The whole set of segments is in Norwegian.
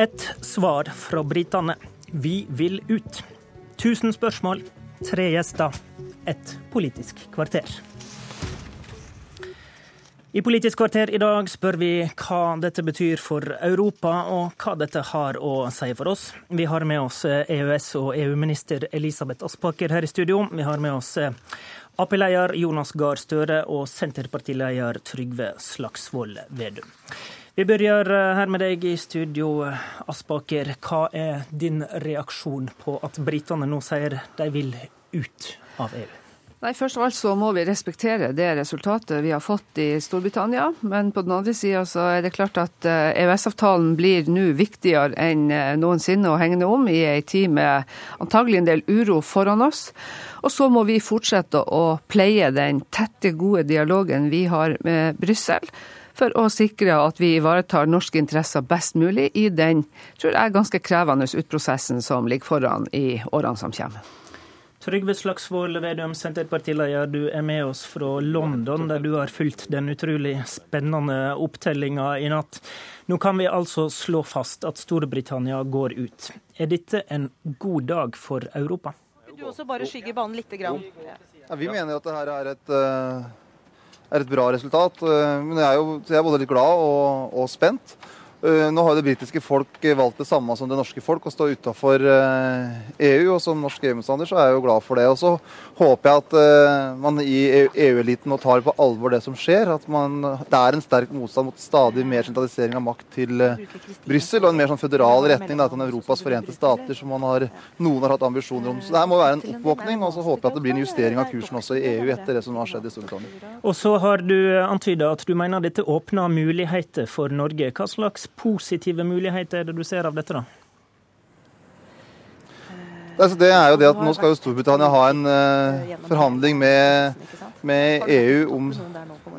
Ett svar fra britene. Vi vil ut. Tusen spørsmål, tre gjester, et politisk kvarter. I Politisk kvarter i dag spør vi hva dette betyr for Europa, og hva dette har å si for oss. Vi har med oss EØS- og EU-minister Elisabeth Aspaker her i studio. Vi har med oss Ap-leder Jonas Gahr Støre og Senterpartileder Trygve Slagsvold Vedum. Vi begynner her med deg i studio, Aspaker. Hva er din reaksjon på at britene nå sier de vil ut av EU? Nei, Først av alt så må vi respektere det resultatet vi har fått i Storbritannia. Men på den andre sida så er det klart at EØS-avtalen blir nå viktigere enn noensinne å hegne om i ei tid med antagelig en del uro foran oss. Og så må vi fortsette å pleie den tette, gode dialogen vi har med Brussel for å sikre at vi ivaretar norske interesser best mulig i den tror jeg, ganske krevende utprosessen som ligger foran i årene som kommer. Trygve Slagsvold Vedum, Senterpartileder, du er med oss fra London, der du har fulgt den utrolig spennende opptellinga i natt. Nå kan vi altså slå fast at Storbritannia går ut. Er dette en god dag for Europa? Vil du også bare skygge banen litt? Grann? Ja, vi mener at dette er et, er et bra resultat. Men jeg er, jo, jeg er både litt glad og, og spent. Nå har det britiske folk valgt det samme som det norske folk, å stå utafor EU. Og som norsk EU-motstander så er jeg jo glad for det. Og så håper jeg at man i EU-eliten nå tar på alvor det som skjer. At man, det er en sterk motstand mot stadig mer sentralisering av makt til Brussel. Og en mer sånn føderal retning da, til Europas forente stater som man har, noen har hatt ambisjoner om. Så det her må være en oppvåkning. Og så håper jeg at det blir en justering av kursen også i EU etter det som har skjedd i Storbritannia. Og så har du antyda at du mener dette åpner muligheter for Norge. Hva slags positive muligheter er det du ser av dette, da? Altså, det er jo det at Nå skal jo Storbritannia ha en uh, forhandling med, med, EU om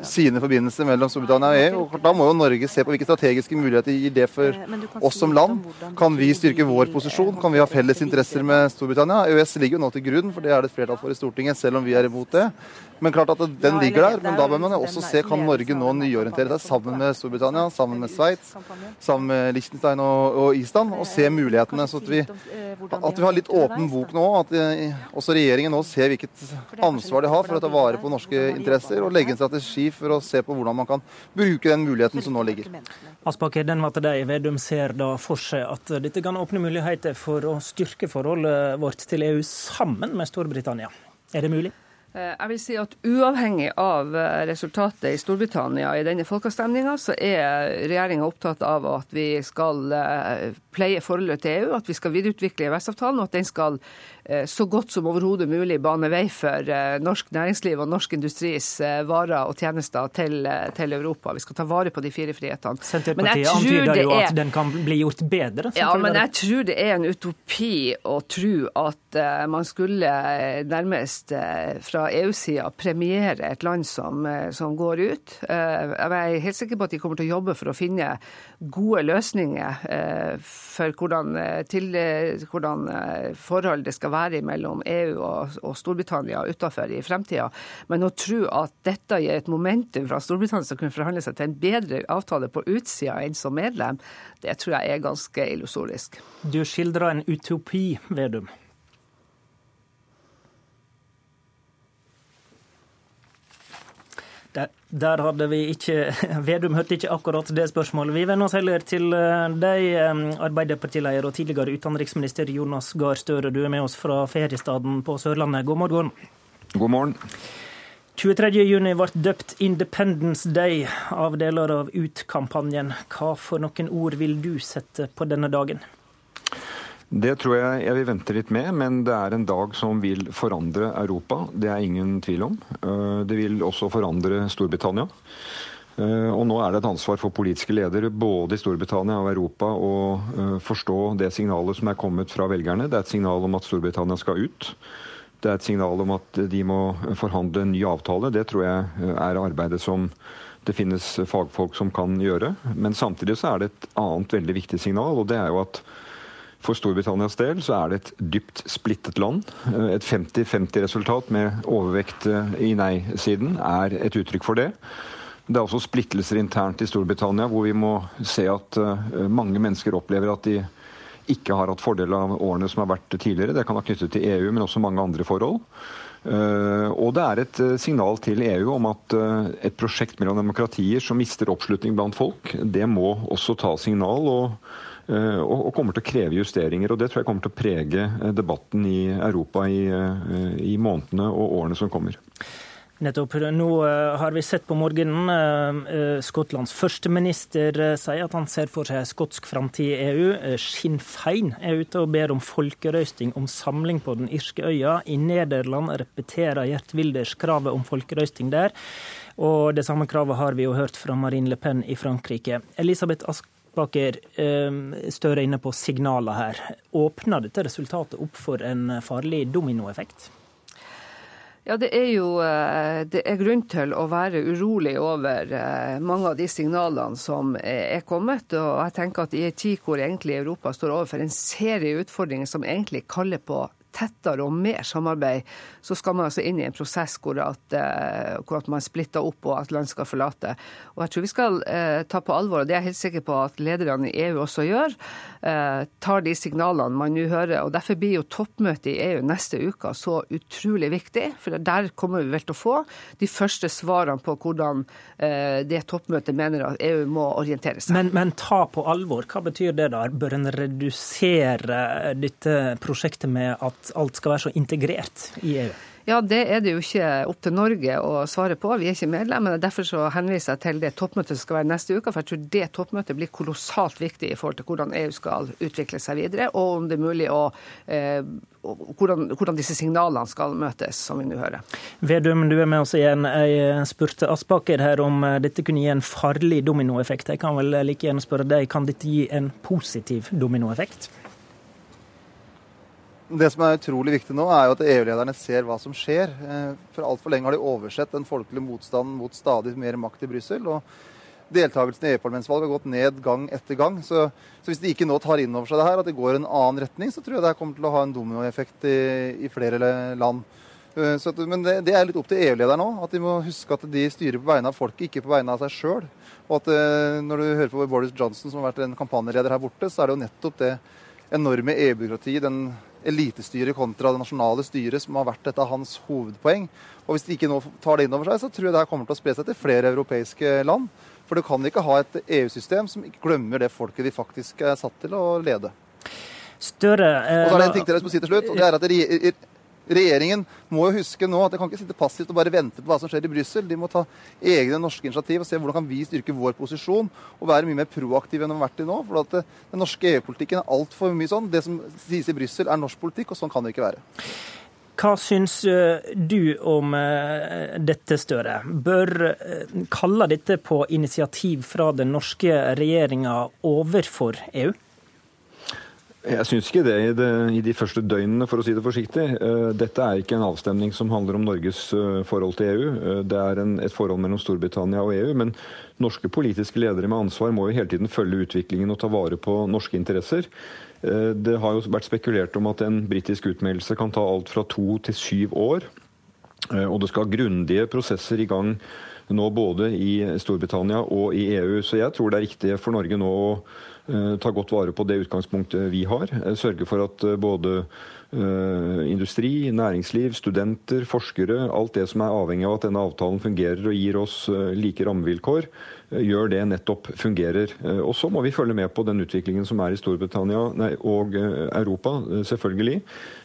sine forbindelser mellom Storbritannia og EU. og Da må jo Norge se på hvilke strategiske muligheter gir det for oss som land. Kan vi styrke vår posisjon? Kan vi ha felles interesser med Storbritannia? EØS ligger jo nå til grunn, for det er det et flertall for i Stortinget, selv om vi er imot det. Men klart at den ligger der, men da bør man jo også se kan Norge nå nyorientere seg sammen med Storbritannia, sammen med Sveits, sammen med Liechtenstein og, og, Island, og se mulighetene. Så at vi, at vi har litt åpen bok nå. At også regjeringen nå ser hvilket ansvar de har for å ta vare på norske interesser, og legge en strategi for å se på hvordan man kan bruke den muligheten som nå ligger. Aspaker, den var til deg. Vedum ser da for seg at dette kan åpne muligheter for å styrke forholdet vårt til EU sammen med Storbritannia. Er det mulig? Jeg vil si at Uavhengig av resultatet i Storbritannia i denne folkeavstemninga, så er regjeringa opptatt av at vi skal pleie forholdet til EU, at vi skal videreutvikle EØS-avtalen, og at den skal så godt som overhodet mulig bane vei for norsk næringsliv og norsk industris varer og tjenester til, til Europa. Vi skal ta vare på de fire frihetene. Senterpartiet antyder jo at den kan bli gjort bedre? Ja, men jeg tror det er en utopi å tro at man skulle nærmest fra EU-sida premiere et land som, som, går ut. Jeg er helt sikker på at de kommer til å jobbe for å finne gode løsninger for hvordan, til, hvordan forhold det skal være mellom EU og, og Storbritannia utenfor i fremtida. Men å tro at dette gir et momentum fra Storbritannia som kunne forhandle seg til en bedre avtale på utsida enn som medlem, det tror jeg er ganske illusorisk. Du skildrer en utopi, Vedum. Der, hadde vi ikke Vedum hørte ikke akkurat det spørsmålet. Vi vender oss heller til deg, Arbeiderpartileder og tidligere utenriksminister Jonas Gahr Støre. Du er med oss fra feriestaden på Sørlandet. God morgen. God morgen. 23.6 ble døpt Independence Day av deler av Ut-kampanjen. Hva for noen ord vil du sette på denne dagen? Det tror jeg jeg vil vente litt med, men det er en dag som vil forandre Europa. Det er ingen tvil om. Det vil også forandre Storbritannia. Og nå er det et ansvar for politiske ledere både i Storbritannia og Europa å forstå det signalet som er kommet fra velgerne. Det er et signal om at Storbritannia skal ut. Det er et signal om at de må forhandle en ny avtale. Det tror jeg er arbeidet som det finnes fagfolk som kan gjøre. Men samtidig så er det et annet veldig viktig signal, og det er jo at for Storbritannias del så er det et dypt splittet land. Et 50-50-resultat med overvekt i nei-siden er et uttrykk for det. Det er også splittelser internt i Storbritannia, hvor vi må se at mange mennesker opplever at de ikke har hatt fordel av årene som har vært tidligere. Det kan være knyttet til EU, men også mange andre forhold. Og det er et signal til EU om at et prosjekt mellom demokratier som mister oppslutning blant folk, det må også ta signal. og Eh, og kommer til å kreve justeringer. og Det tror jeg kommer til å prege eh, debatten i Europa i, eh, i månedene og årene som kommer. Nettopp. Nå har vi sett på morgenen Skottlands førsteminister sier at han ser for seg skotsk framtid i EU. Sinn Fein er ute og ber om folkerøsting om samling på den irske øya. I Nederland repeterer Gjert Wilders kravet om folkerøsting der. Og det samme kravet har vi jo hørt fra Marine Le Pen i Frankrike. Elisabeth Ask Baker, ehm, Støre er inne på signaler her. Åpner dette resultatet opp for en farlig dominoeffekt? Ja, det er jo eh, det er grunn til å være urolig over eh, mange av de signalene som er kommet. Og jeg tenker at i en tid hvor egentlig Europa står overfor en serie utfordringer som egentlig kaller på tettere og mer samarbeid, så skal man altså inn i en prosess hvor at, eh, hvor at man splitter opp og at land skal forlate. Og jeg tror vi skal eh, ta på alvor, og det er jeg helt sikker på at lederne i EU også gjør, eh, tar de signalene man nå hører. og Derfor blir jo toppmøtet i EU neste uke så utrolig viktig. For der kommer vi vel til å få de første svarene på hvordan eh, det toppmøtet mener at EU må orientere seg. Men, men ta på alvor, hva betyr det da? Bør en redusere dette prosjektet med at alt skal være så integrert i EU? Ja, Det er det jo ikke opp til Norge å svare på. Vi er ikke medlemmer. Derfor så henviser jeg til det toppmøtet som skal være neste uke. For jeg tror det toppmøtet blir kolossalt viktig i forhold til hvordan EU skal utvikle seg videre, og om det er mulig å eh, hvordan, hvordan, disse signalene skal møtes, som vi nå hører. Vedum, du er med oss igjen. Jeg spurte Aspaker her om eh, dette kunne gi en farlig dominoeffekt. Jeg kan vel like gjerne spørre deg, kan dette gi en positiv dominoeffekt? Det som er utrolig viktig nå, er jo at EU-lederne ser hva som skjer. Eh, for altfor lenge har de oversett den folkelige motstanden mot stadig mer makt i Brussel. Og deltakelsen i EU-parlamentsvalget har gått ned gang etter gang. Så, så, hvis de ikke nå tar inn over seg det her, at det går en annen retning, så tror jeg det kommer til å ha en dominoeffekt i, i flere land. Eh, så, men det, det, er litt opp til EU-lederne òg. At de må huske at de styrer på vegne av folket, ikke på vegne av seg sjøl. Og at eh, når du hører på Boris Johnson, som har vært en kampanjeleder her borte, så er det jo nettopp det enorme EU-byråkratiet, den elitestyret kontra det nasjonale styret, som har vært et av hans hovedpoeng. Og Hvis de ikke nå tar det inn over seg, så tror jeg det her kommer til å spre seg til flere europeiske land. For du kan ikke ha et EU-system som ikke glemmer det folket de faktisk er satt til å lede. Større, eh, og så er det en ting til jeg skal si til slutt. og det er at Regjeringen må jo huske nå at de kan ikke sitte passivt og bare vente på hva som skjer i Brussel. De må ta egne norske initiativ og se hvordan kan vi styrke vår posisjon og være mye mer proaktive enn de har vært i nå. For at eh, Den norske EU-politikken er altfor mye sånn. Det som sies i Brussel er norsk politikk, og sånn kan det ikke være. Hva syns eh, du om eh, dette, Støre? Bør kalle dette på initiativ fra den norske regjeringa overfor EU? Jeg syns ikke det i, det i, de første døgnene, for å si det forsiktig. Eh, dette er ikke en avstemning som handler om Norges eh, forhold til EU. Eh, det er en, et forhold mellom Storbritannia og EU. Men norske politiske ledere med ansvar må jo hele tiden følge utviklingen og ta vare på norske interesser. Det har jo vært spekulert om at en britisk utmeldelse kan ta alt fra to til syv år. Og det skal grundige prosesser i gang nå både i Storbritannia og i EU. Så jeg tror det er riktig for Norge nå å ta godt vare på det utgangspunktet vi har. Eh, sørge for at eh, både industri, næringsliv, studenter, forskere, alt det som er avhengig av at denne avtalen fungerer og gir oss like rammevilkår, gjør det nettopp fungerer. Og så må vi følge med på den utviklingen som er i Storbritannia nei, og Europa, selvfølgelig.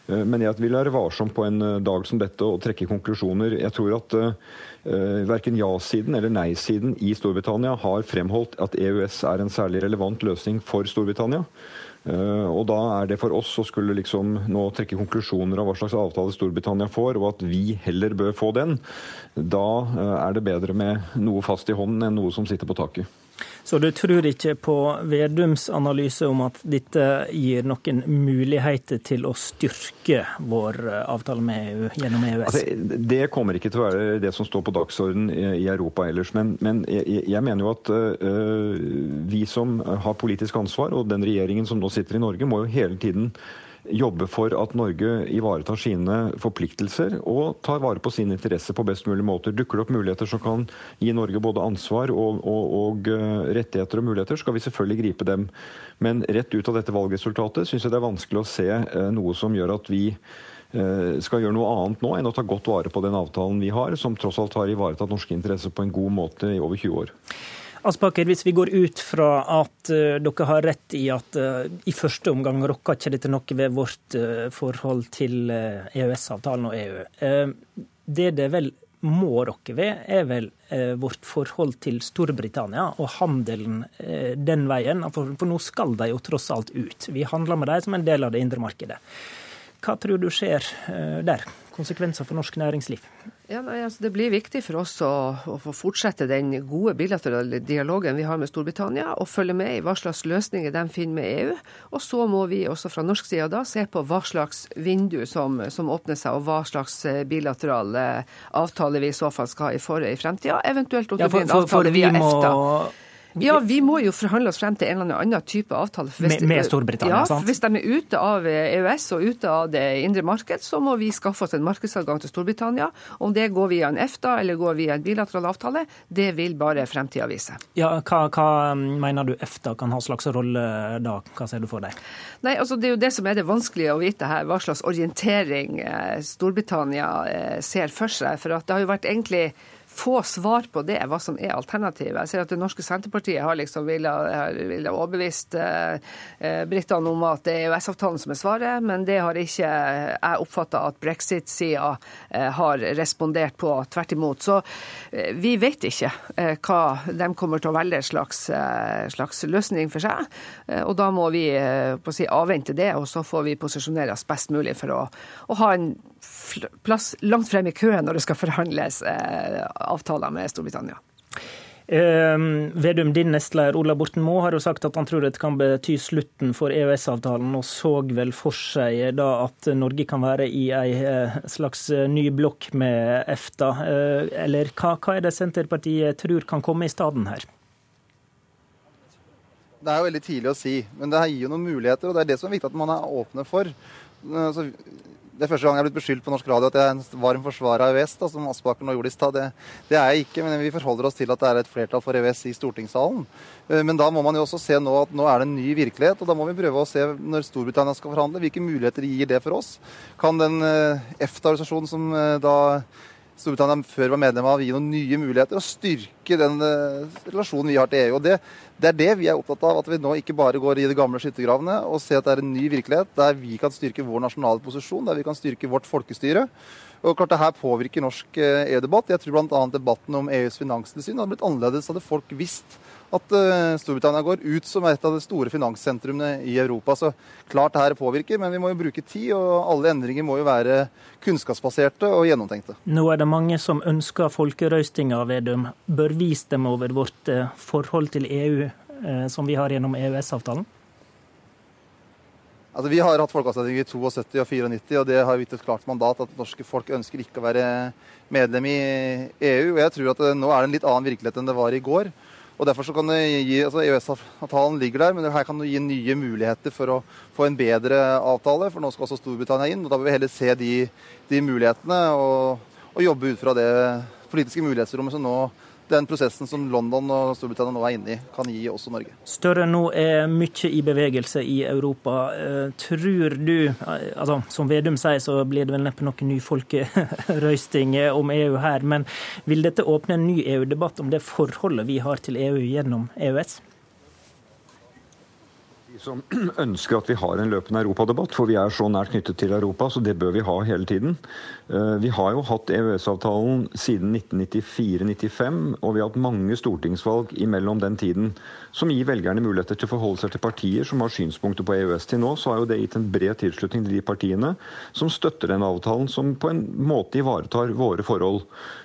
Men jeg vil være varsom på en dag som dette og trekke konklusjoner. Jeg tror at Eh, verken ja-siden eller nei-siden i Storbritannia har fremholdt at EØS er en særlig relevant løsning for Storbritannia. Eh, og da er det for oss å skulle liksom nå trekke konklusjoner av hva slags avtale Storbritannia får, og at vi heller bør få den. Da eh, er det bedre med noe fast i hånden enn noe som sitter på taket. Så du tror ikke på Vedums analyse om at dette gir noen muligheter til å styrke vår avtale med EU gjennom EØS? Altså, det kommer ikke til å være det som står på dagsordenen i Europa ellers. Men, men jeg, jeg, mener jo at uh, vi som har politisk ansvar, og den regjeringen som nå sitter i Norge, må jo hele tiden jobbe for at Norge ivaretar sine forpliktelser og tar vare på sine interesser på best mulig måter. Dukker det opp muligheter som kan gi Norge både ansvar og, og, og eh, rettigheter og muligheter, skal vi selvfølgelig gripe dem. Men rett ut av dette valgresultatet syns jeg det er vanskelig å se eh, noe som gjør at vi eh, skal gjøre noe annet nå enn å ta godt vare på den avtalen vi har, som tross alt har ivaretatt norske interesser på en god måte i over 20 år. Aspaker, hvis vi går ut fra at uh, dere har rett i at uh, i første omgang rokker ikke dette noe ved vårt uh, forhold til EØS-avtalen og EU. det det vel må rokke ved, er vel vårt forhold til Storbritannia og handelen den veien. For, for nå skal de jo tross alt ut. Vi handler med dem som en del av det indre markedet. Hva tror du skjer der? Konsekvenser for norsk næringsliv? Ja, nei, altså Det blir viktig for oss å, få fortsette den gode bilaterale dialogen vi har med Storbritannia, og følge med i hva slags løsninger de finner med EU. Og så må vi også fra norsk side da se på hva slags vindu som, som åpner seg, og hva slags eh, bilaterale avtale vi i så fall skal ha i, for, i fremtida. Eventuelt om det blir en avtale via EFTA. Ja, vi må jo forhandle oss frem til en eller annen type avtale. Med, med, Storbritannia, ja, sant? Hvis de er ute av EØS og ute av det indre marked, så må vi skaffe oss en markedsadgang til Storbritannia. Om det går via en EFTA eller går via en bilateral avtale, det vil bare fremtida vise. Ja, hva, hva, mener du EFTA kan ha slags rolle da? Hva ser du for deg? Nei, altså Det er jo det som er det vanskelige å vite her, hva slags orientering eh, Storbritannia eh, ser for seg. For at det har jo vært egentlig få svar på det, hva som er alternativet. Jeg ser at Det norske Senterpartiet har liksom villet overbevist eh, eh, britene om at det er EØS-avtalen som er svaret, men det har ikke jeg oppfatta at brexit-sida eh, har respondert på. Tvert imot. Så eh, vi vet ikke eh, hva de kommer til å velge slags, eh, slags løsning for seg. og da må vi si, avvente det, og så får vi posisjonere oss best mulig for å, å ha en plass langt frem i køen når det skal forhandles avtaler med Storbritannia. Eh, Vedum, din nestleder Ola Borten Moe har jo sagt at han tror det kan bety slutten for EØS-avtalen, og så vel for seg da at Norge kan være i ei eh, slags eh, ny blokk med EFTA. Eh, eller hva, hva, er det Senterpartiet tror kan komme i stedet her? Det er jo veldig tidlig å si, men det gir jo noen muligheter. og Det er det som er viktig at man er åpne for. Altså, det er første gang jeg er blitt beskyldt på norsk radio at jeg er en varm forsvarer av EØS, som Aspaker nå gjorde i stad. Det, det, er jeg ikke, men vi forholder oss til at det er et flertall for EØS i stortingssalen. Eh, men da må man jo også se nå at nå er det en ny virkelighet, og da må vi prøve å se når Storbritannia skal forhandle, hvilke muligheter gir det for oss. Kan den eh, EFTA-organisasjonen som eh, da Storbritannia før var medlem av, gi noen nye muligheter og styrke den relasjonen vi har til EU. Og det, det er det vi er opptatt av, at vi nå ikke bare går i de gamle skyttergravene og ser at det er en ny virkelighet der vi kan styrke vår nasjonale posisjon, der vi kan styrke vårt folkestyre. Og klart det her påvirker norsk eh, EU-debatt. Jeg tror bl.a. debatten om EUs finanstilsyn hadde blitt annerledes hadde folk visst at uh, Storbritannia går ut som et av de store finanssentrumene i Europa. Så klart det her påvirker, men vi må jo bruke tid, og alle endringer må jo være kunnskapsbaserte og gjennomtenkte. Nå er det mange som ønsker folkerøstinga, Vedum. Bør vi stemme over vårt uh, forhold til EU uh, som vi har gjennom EØS-avtalen? Altså, vi har hatt folkeavstemninger i 72 og 94, og det har gitt et klart mandat at norske folk ønsker ikke å være medlem i EU. og Jeg tror at nå er det en litt annen virkelighet enn det var i går. Og derfor så kan det gi, altså EØS-avtalen ligger der, men her kan det gi nye muligheter for å få en bedre avtale. For nå skal også Storbritannia inn, og da vil vi heller se de, de mulighetene og, og, jobbe ut fra det politiske mulighetsrommet som nå den prosessen som London og Storbritannia nå er inne i, kan gi også Norge. Større nå er mye i bevegelse i Europa. Eh, tror du, altså som Vedum sier, så blir det vel neppe noen ny folkerøysting om EU her, men vil dette åpne en ny EU-debatt om det forholdet vi har til EU gjennom EØS? Som ønsker at vi har en løpende europadebatt, for vi er så nært knyttet til Europa, så det bør vi ha hele tiden. Eh, vi har jo hatt EØS-avtalen siden 1994-95, og vi har hatt mange stortingsvalg imellom den tiden som gir velgerne muligheter til å forholde seg til partier som har synspunkter på EØS. Til nå så har jo det gitt en bred tilslutning til de partiene som støtter den avtalen, som på en måte ivaretar våre forhold.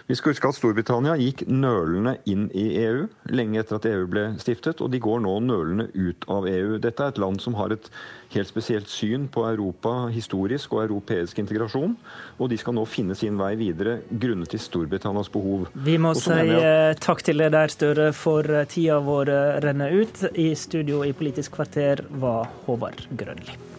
Vi skal huske at Storbritannia gikk nølende inn i EU lenge etter at EU ble stiftet, og de går nå nølende ut av EU. Dette er et land som har et helt spesielt syn på Europa historisk og europeisk integrasjon, og de skal nå finne sin vei videre grunnet til Storbritannias behov. Vi må si at... takk til deg der, Støre, for tida vår renner ut. I studio i Politisk kvarter var Håvard Grønli.